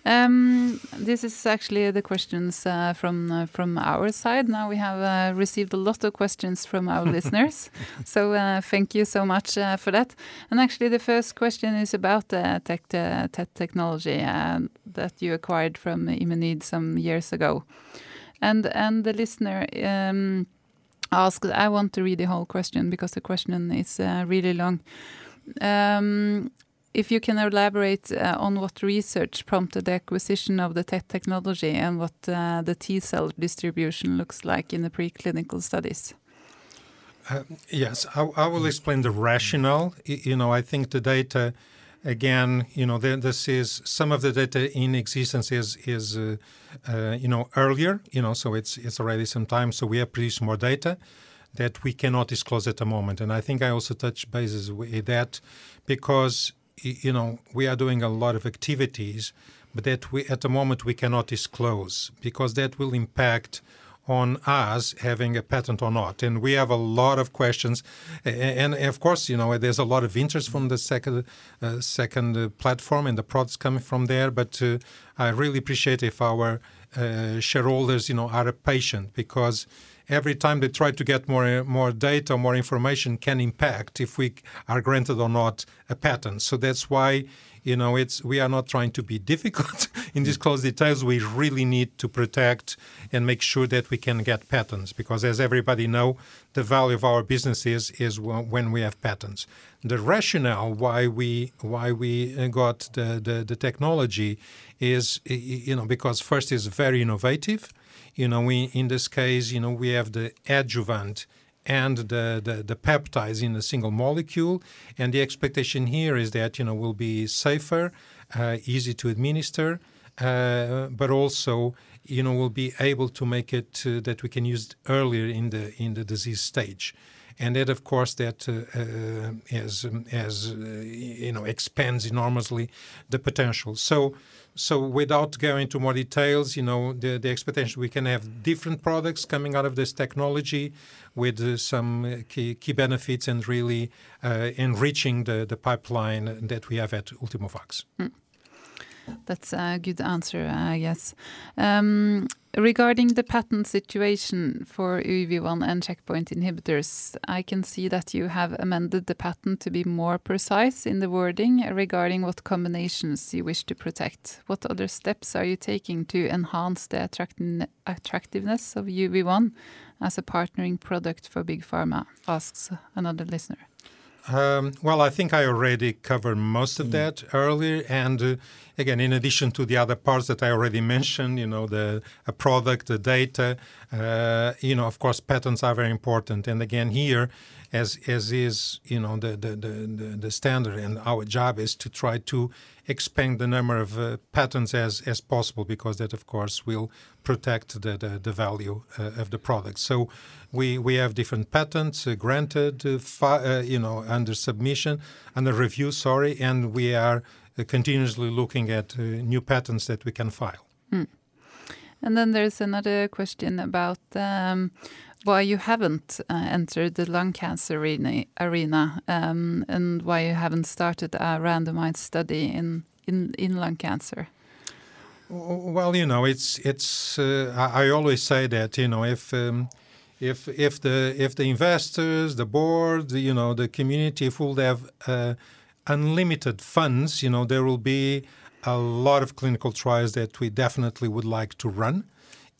Um, this is actually the questions uh, from uh, from our side. Now we have uh, received a lot of questions from our listeners, so uh, thank you so much uh, for that. And actually, the first question is about the tech uh, tech technology that you acquired from Imenid some years ago, and and the listener. Um, asked i want to read the whole question because the question is really long if you can elaborate uh, on what research prompted the acquisition of the TET technology and what uh, the T cell distribution looks like in the preclinical studies. Uh, yes, I, will explain the rationale. You know, I think the data, again, you know, this is some of the data in existence is you know earlier. You know, so it's it's already some time. So we have produced more data that we cannot disclose at the moment. And I think I also touch bases with that because you know, we are doing a lot of activities, but that we at the moment we cannot disclose because that will impact on us having a patent or not. And we have a lot of questions, and, of course, you know, there's a lot of interest from the second uh, second uh, platform and the products coming from there. But uh, I really appreciate if our uh, shareholders, you know, are patient because every time they try to get more more data, more information can impact if we are granted or not a patent. So that's why you know it's we are not trying to be difficult in disclose details. We really need to protect and make sure that we can get patents because, as everybody know, the value of our business is is when we have patents. The rationale why we why we uh, got the the, the technology is you know because first is very innovative you know, we in this case, you know, we have the adjuvant and the, the, the peptides in a single molecule. And the expectation here is that, you know, will be safer, uh, easy to administer, uh, but also, you know, will be able to make it uh, that we can use earlier in the in the disease stage. And that, of course, that uh, uh, as, as uh, you know, expands enormously the potential. So, so without going into more details, you know, the, the expectation we can have different products coming out of this technology with uh, some uh, key, key benefits and really uh, enriching the, the pipeline that we have at Ultimovacs. Mm. That's a good answer, I guess. Um, regarding the patent situation for UV1 and checkpoint inhibitors, I can see that you have amended the patent to be more precise in the wording regarding what combinations you wish to protect. What other steps are you taking to enhance the attractiveness of UV1 as a partnering product for Big Pharma? asks another listener. Um, well, I think I already covered most of mm. that earlier, and uh, again, in addition to the other parts that I already mentioned, you know, the a product, the data, uh, you know, of course, patents are very important. And again, here, as as is, you know, the the the, the standard, and our job is to try to expand the number of uh, patents as as possible because that, of course, will protect the the, the value uh, of the product. So we we have different patents uh, granted, uh, uh, you know, under submission, under review. Sorry, and we are uh, continuously looking at new patents that we can file. Mm. And then there's another question about um, why you haven't uh, entered the lung cancer arena, arena um, and why you haven't started a randomized study in, in, in lung cancer. Well, you know, it's it's. Uh, I always say that you know if um, if if the if the investors, the board, you know, the community, if we'll have uh, unlimited funds, you know, there will be a lot of clinical trials that we definitely would like to run.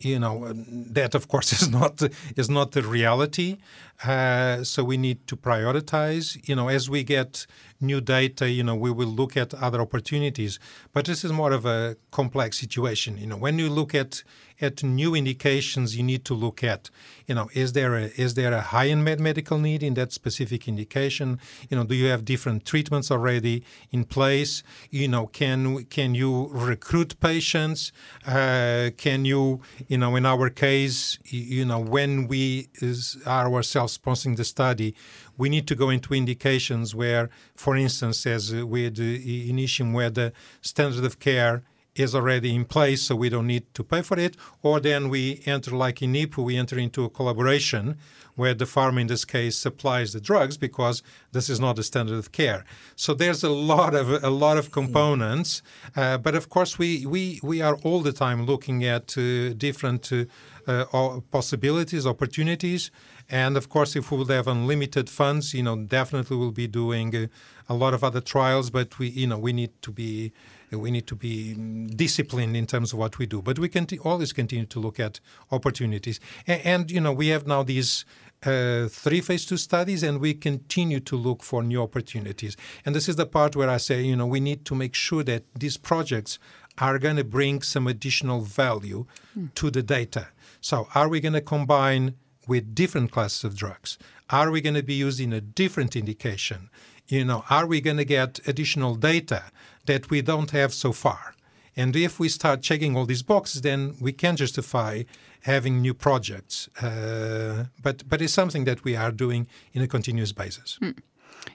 You know, that of course is not is not the reality. Uh, so we need to prioritize. You know, as we get new data, you know, we will look at other opportunities. But this is more of a complex situation. You know, when you look at at new indications you need to look at. You know, is there a is there a high unmet medical need in that specific indication? You know, do you have different treatments already in place? You know, can can you recruit patients? Uh, can you, you know, in our case, you know, when we is, are ourselves sponsoring the study, we need to go into indications where, for instance, as with Initium, where the standard of care is already in place, so we don't need to pay for it. Or then we enter, like in NIPU, we enter into a collaboration where the pharma in this case supplies the drugs because this is not the standard of care. So there's a lot of a lot of components, uh, but of course we we we are all the time looking at uh, different uh, uh, possibilities, opportunities, and of course if we would have unlimited funds, you know, definitely we'll be doing uh, a lot of other trials, but we you know we need to be we need to be disciplined in terms of what we do. But we can always continue to look at opportunities. And, and you know, we have now these uh, three phase two studies, and we continue to look for new opportunities. And this is the part where I say, you know, we need to make sure that these projects are going to bring some additional value mm. to the data. So, are we going to combine with different classes of drugs? Are we going to be using a different indication? You know, are we going to get additional data that we don't have so far. And if we start checking all these boxes, then we can justify having new projects. Uh, but but it's something that we are doing in a continuous basis. Mm.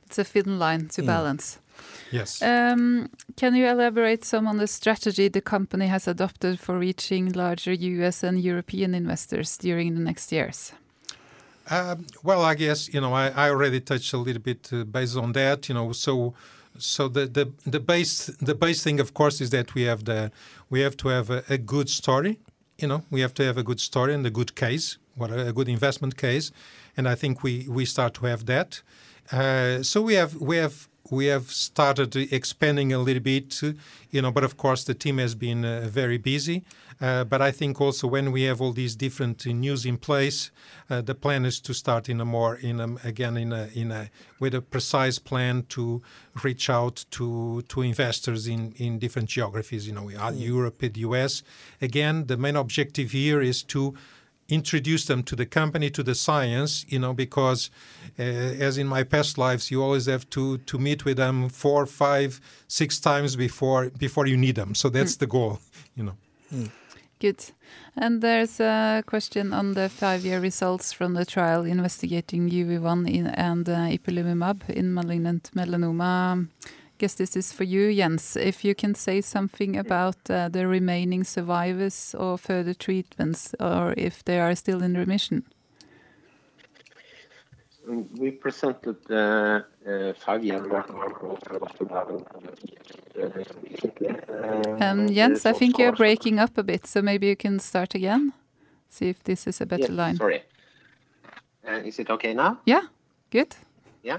It's a thin line to mm. balance. Yes. Um, can you elaborate some on the strategy the company has adopted for reaching larger US and European investors during the next years? Uh, well, I guess you know I, I already touched a little bit uh, based on that. You know, so so the, the the base the base thing of course is that we have the we have to have a, a good story you know we have to have a good story and a good case what a, good investment case and i think we we start to have that uh, so we have we have we have started expanding a little bit, you know, but of course the team has been uh, very busy. Uh, but I think also when we have all these different news in place, uh, the plan is to start in a more, in a, again, in a, in a, with a precise plan to reach out to to investors in in different geographies. You know, mm. Europe and US. Again, the main objective here is to introduce them to the company, to the science, you know, because uh, as in my past lives, you always have to to meet with them four, five, six times before before you need them. So that's mm. the goal, you know. Mm. Good. And there's a question on the five-year results from the trial investigating UV1 in, and uh, ipilimumab in malignant melanoma guess this is for you, Jens. If you can say something about uh, the remaining survivors or further treatments, or if they are still in remission. We presented uh, uh, five-year um, Jens, I think you're breaking up a bit, so maybe you can start again. See if this is a better yes, line. Sorry. Uh, is it okay now? Yeah, good. Yeah.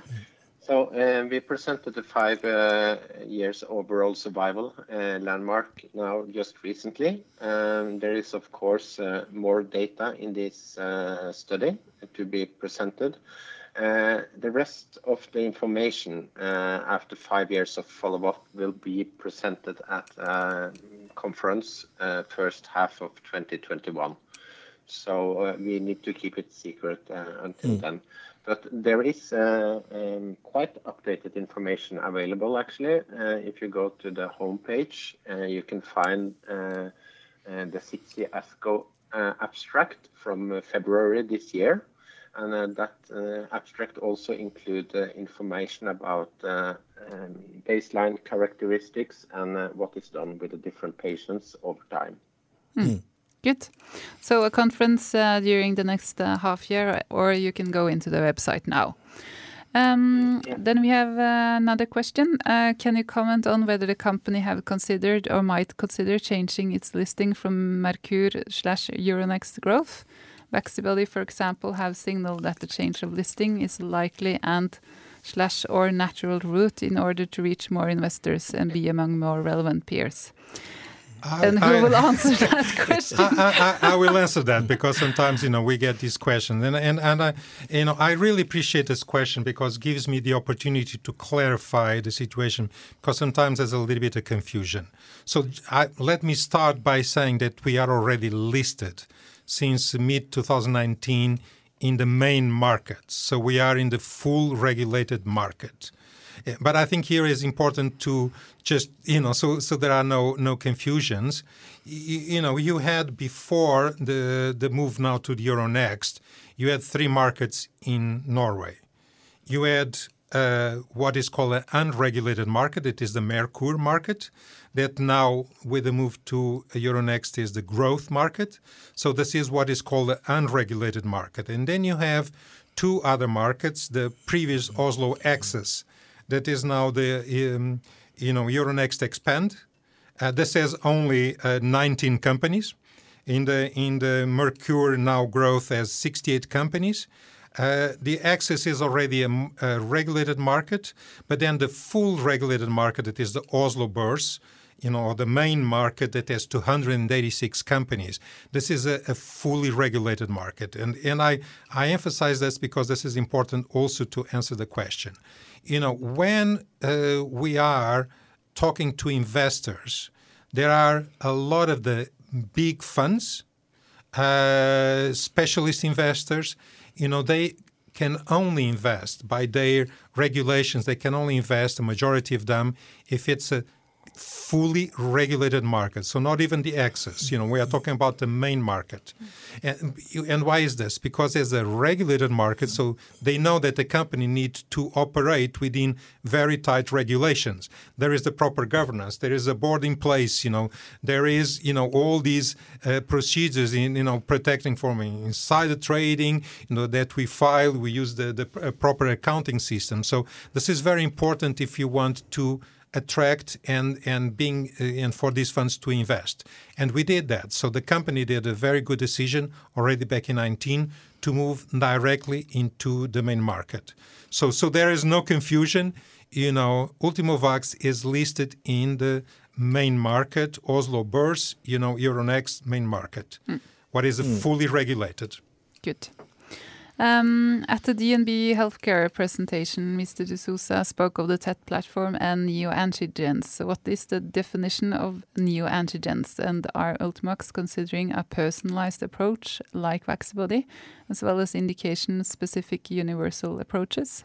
So uh, we presented the five uh, years overall survival uh, landmark now just recently. Um, there is of course more data in this study to be presented. Uh, the rest of the information after five years of follow-up will be presented at a conference first half of 2021. So we need to keep it secret until mm. then. But there is uh, um, quite updated information available actually. Uh, if you go to the homepage, uh, you can find uh, the SITC ASCO abstract from February this year. And that abstract also includes information about um, baseline characteristics and what is done with the different patients over time. Mm. Good. So a conference uh, during the next uh, half year, or you can go into the website now. Um, yeah. Then we have uh, another question. Uh, can you comment on whether the company have considered or might consider changing its listing from Merkur slash Euronext Growth? Vaccibody, for example, have signaled that the change of listing is likely and slash or natural route in order to reach more investors and be among more relevant peers. I, and who I, will answer that question? I, I, will answer that because sometimes you know we get these questions, and and and I you know I really appreciate this question because it gives me the opportunity to clarify the situation because sometimes there's a little bit of confusion. So let me start by saying that we are already listed since mid 2019 in the main markets, so we are in the full regulated market. Eh, but I think here is important to just you know so so there are no no confusions. You, you know, you had before the the move now to the Euronext, you had three markets in Norway. You had uh, what is called an unregulated market. It is the Merkur market that now, with the move to Euronext, is the growth market. So this is what is called an unregulated market. And then you have two other markets: the previous Oslo Axess, that is now the um, you know Euronext Expand. Uh, this has only uh, 19 companies. In the in the Merkur now growth has 68 companies. Uh, the Axess is already a, a, regulated market, but then the full regulated market, that is the Oslo Børs, you know, the main market that has 286 companies. This is a, a, fully regulated market. And, and I, I emphasize this because this is important also to answer the question. You know, when uh, we are talking to investors, there are a lot of the big funds, uh, specialist investors, you know, they can only invest by their regulations, they can only invest, a majority of them, if it's a fully regulated market. So not even the Axess. You know, we are talking about the main market. And, and why is this? Because it's a regulated market, so they know that the company needs to operate within very tight regulations. There is the proper governance. There is a board in place. You know, there is you know all these uh, procedures in you know protecting from insider trading. You know that we file. We use the the uh, proper accounting system. So this is very important if you want to attract and and being uh, and for these funds to invest. And we did that. So the company did a very good decision already back in 19 to move directly into the main market. So so there is no confusion. You know, Ultimovacs is listed in the main market, Oslo Børs, you know, Euronext main market. Mm. What is mm. fully regulated. Good. Um, at the DNB healthcare presentation, Mr. De Sousa spoke of the TET platform and neoantigens. What is the definition of neoantigens? And are Ultimovacs considering a personalized approach like Vaccibody, as well as indication-specific universal approaches?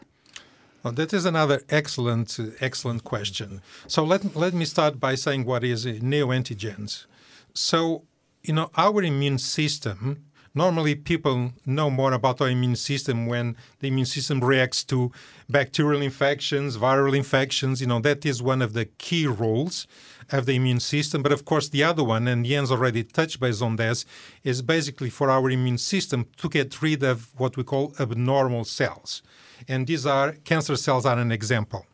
Well, that is another excellent, excellent question. So let, let me start by saying what is neoantigens. So, you know, our immune system normally people know more about our immune system when the immune system reacts to bacterial infections, viral infections. You know, that is one of the key roles of the immune system. But of course, the other one, and Jens already touched base on this, is basically for our immune system to get rid of what we call abnormal cells. And these are cancer cells are an example.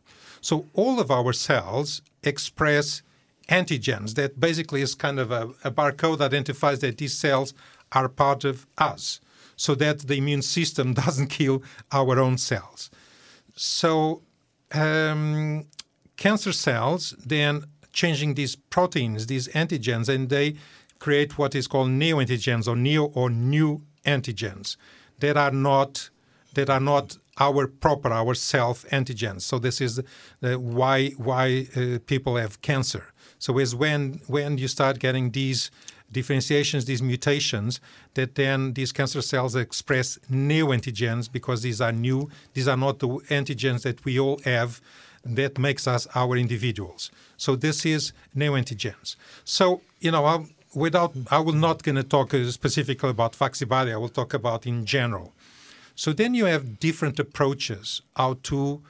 So all of our cells express antigens that basically is kind of a, a barcode identifies that these cells are part of us so that the immune system doesn't kill our own cells. So, um, cancer cells then changing these proteins, these antigens, and they create what is called neoantigens or neo or new antigens that are not that are not our proper our self antigens. So this is uh, why why uh, people have cancer. So is when when you start getting these differentiations, these mutations, that then these cancer cells express new antigens because these are new, these are not the antigens that we all have that makes us our individuals. So this is new antigens. So, you know, I'll, without, I will not going to talk specifically about Vaccibody, I will talk about in general. So then you have different approaches how to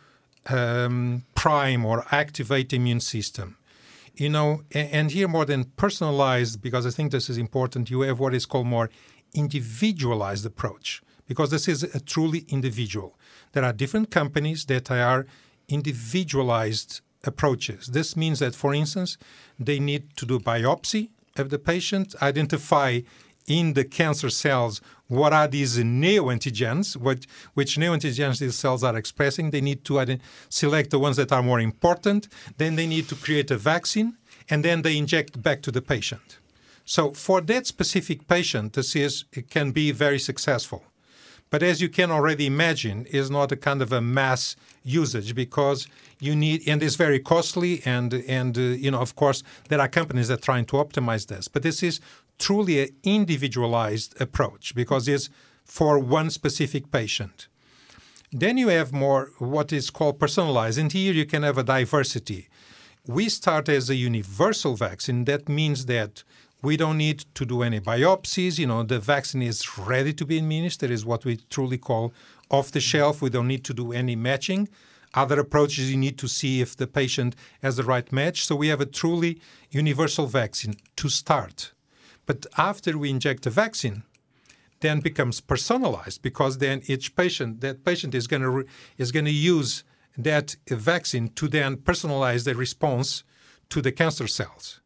um, prime or activate immune system you know, and here more than personalized, because I think this is important, you have what is called more individualized approach, because this is a truly individual. There are different companies that are individualized approaches. This means that, for instance, they need to do biopsy of the patient, identify in the cancer cells what are these neoantigens, what, which neoantigens these cells are expressing. They need to select the ones that are more important. Then they need to create a vaccine, and then they inject back to the patient. So for that specific patient, this is it can be very successful. But as you can already imagine, is not a kind of a mass usage because you need and it's very costly and and uh, you know of course there are companies that are trying to optimize this. But this is truly an individualized approach because it's for one specific patient. Then you have more what is called personalized, and here you can have a diversity. We start as a universal vaccine. That means that we don't need to do any biopsies. You know, the vaccine is ready to be administered, is what we truly call off the shelf. We don't need to do any matching. Other approaches, you need to see if the patient has the right match. So we have a truly universal vaccine to start. But after we inject the vaccine, then becomes personalized because then each patient, that patient is going to is going to use that vaccine to then personalize the response to the cancer cells.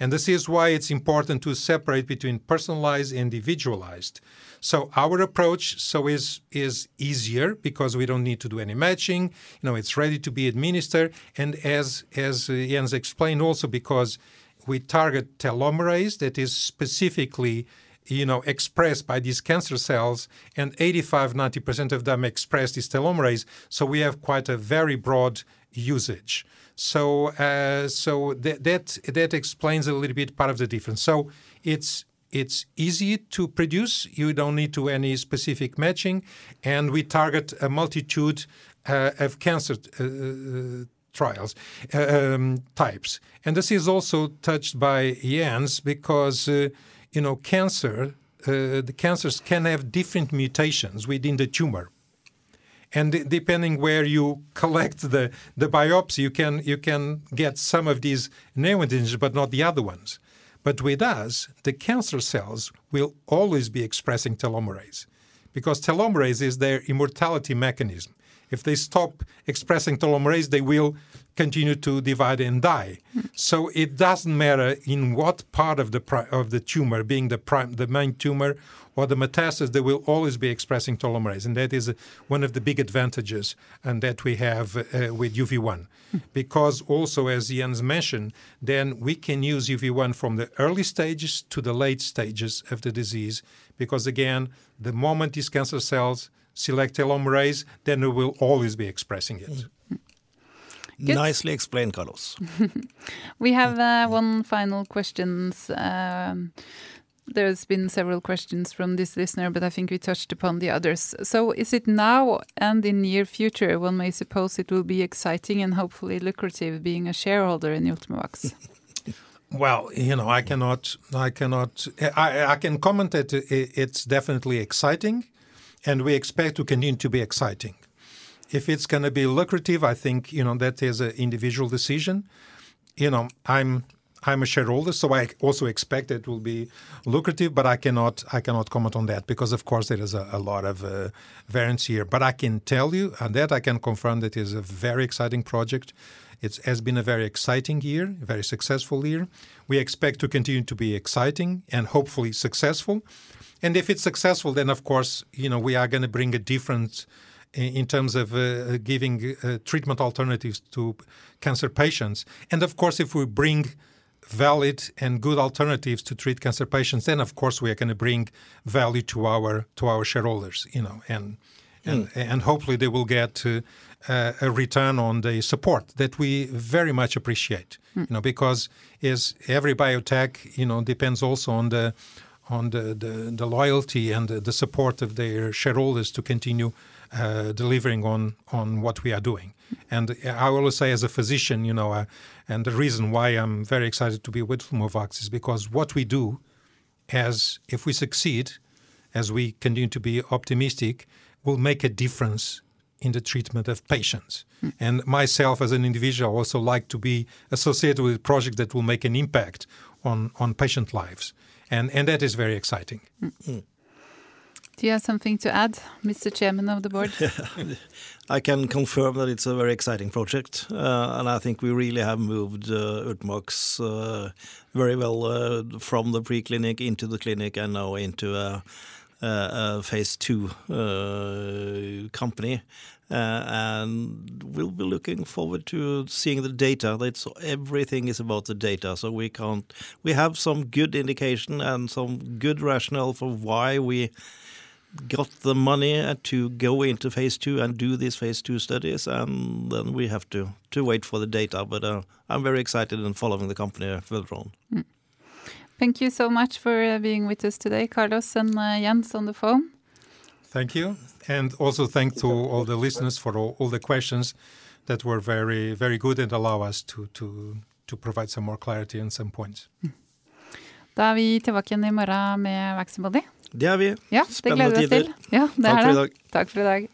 And this is why it's important to separate between personalized and individualized. So our approach so is is easier because we don't need to do any matching. You know, it's ready to be administered. And as as Jens explained, also because we target telomerase that is specifically you know expressed by these cancer cells and 85 90% of them express this telomerase so we have quite a very broad usage. So uh, so that, that that explains a little bit part of the difference. So it's it's easy to produce you don't need to any specific matching and we target a multitude uh, of cancer uh, trials um, types and this is also touched by Jens because uh, you know, cancer, uh, the cancers can have different mutations within the tumor. And depending where you collect the, the biopsy, you can, you can get some of these neoantigens, but not the other ones. But with us, the cancer cells will always be expressing telomerase because telomerase is their immortality mechanism. If they stop expressing telomerase, they will continue to divide and die. So it doesn't matter in what part of the of the tumor, being the prime, the main tumor or the metastasis, they will always be expressing telomerase, and that is one of the big advantages and that we have uh, with UV1. Mm. Because also, as Jens mentioned, then we can use UV1 from the early stages to the late stages of the disease. Because again, the moment these cancer cells select telomerase, then we will always be expressing it. Mm. Good. Nicely explained, Carlos. we have uh, one final questions. Um, there's been several questions from this listener, but I think we touched upon the others. So, is it now and in near future? One may suppose it will be exciting and hopefully lucrative being a shareholder in Ultimovacs. well, you know, I cannot, I cannot, I, I can comment that it's definitely exciting, and we expect to continue to be exciting. If it's going to be lucrative, I think you know that is an individual decision. You know, I'm I'm a shareholder, so I also expect it will be lucrative, but I cannot I cannot comment on that because, of course, there is a, a lot of uh, variance here. But I can tell you, and that I can confirm that it is a very exciting project. It has been a very exciting year, a very successful year. We expect to continue to be exciting and hopefully successful. And if it's successful, then of course, you know, we are going to bring a different in terms of uh, giving uh, treatment alternatives to cancer patients. And of course, if we bring valid and good alternatives to treat cancer patients, then of course we are going to bring value to our to our shareholders. You know, and and mm. and hopefully they will get uh, a return on the support that we very much appreciate. Mm. You know, because is every biotech you know depends also on the on the, the, the loyalty and the, the support of their shareholders to continue uh, delivering on on what we are doing. And I always say, as a physician, you know, uh, and the reason why I'm very excited to be with Ultimovacs is because what we do, as if we succeed, as we continue to be optimistic, will make a difference in the treatment of patients. Mm. And myself, as an individual, also like to be associated with projects that will make an impact on on patient lives, and and that is very exciting. Mm. Do you have something to add, Mr. Chairman of the board? I can confirm that it's a very exciting project, uh, and I think we really have moved uh, Utmark's uh, very well uh, from the preclinic into the clinic and now into a, a, a phase two uh, company. Uh, and we'll be looking forward to seeing the data. That's everything is about the data. So we can't. We have some good indication and some good rationale for why we got the money to go into phase two and do these phase two studies, and then we have to to wait for the data. But uh, I'm very excited and following the company further on. Mm. Thank you so much for uh, being with us today, Carlos and uh, Jens on the phone. Thank you, and also thanks to all the listeners for all, all the questions that were very very good and allow us to to to provide some more clarity and some points. Da er vi tilbake igjen i morgen med Vaxibody. Det er vi. Ja, det gleder vi oss til. Ja, det Takk for i dag. Takk for i dag.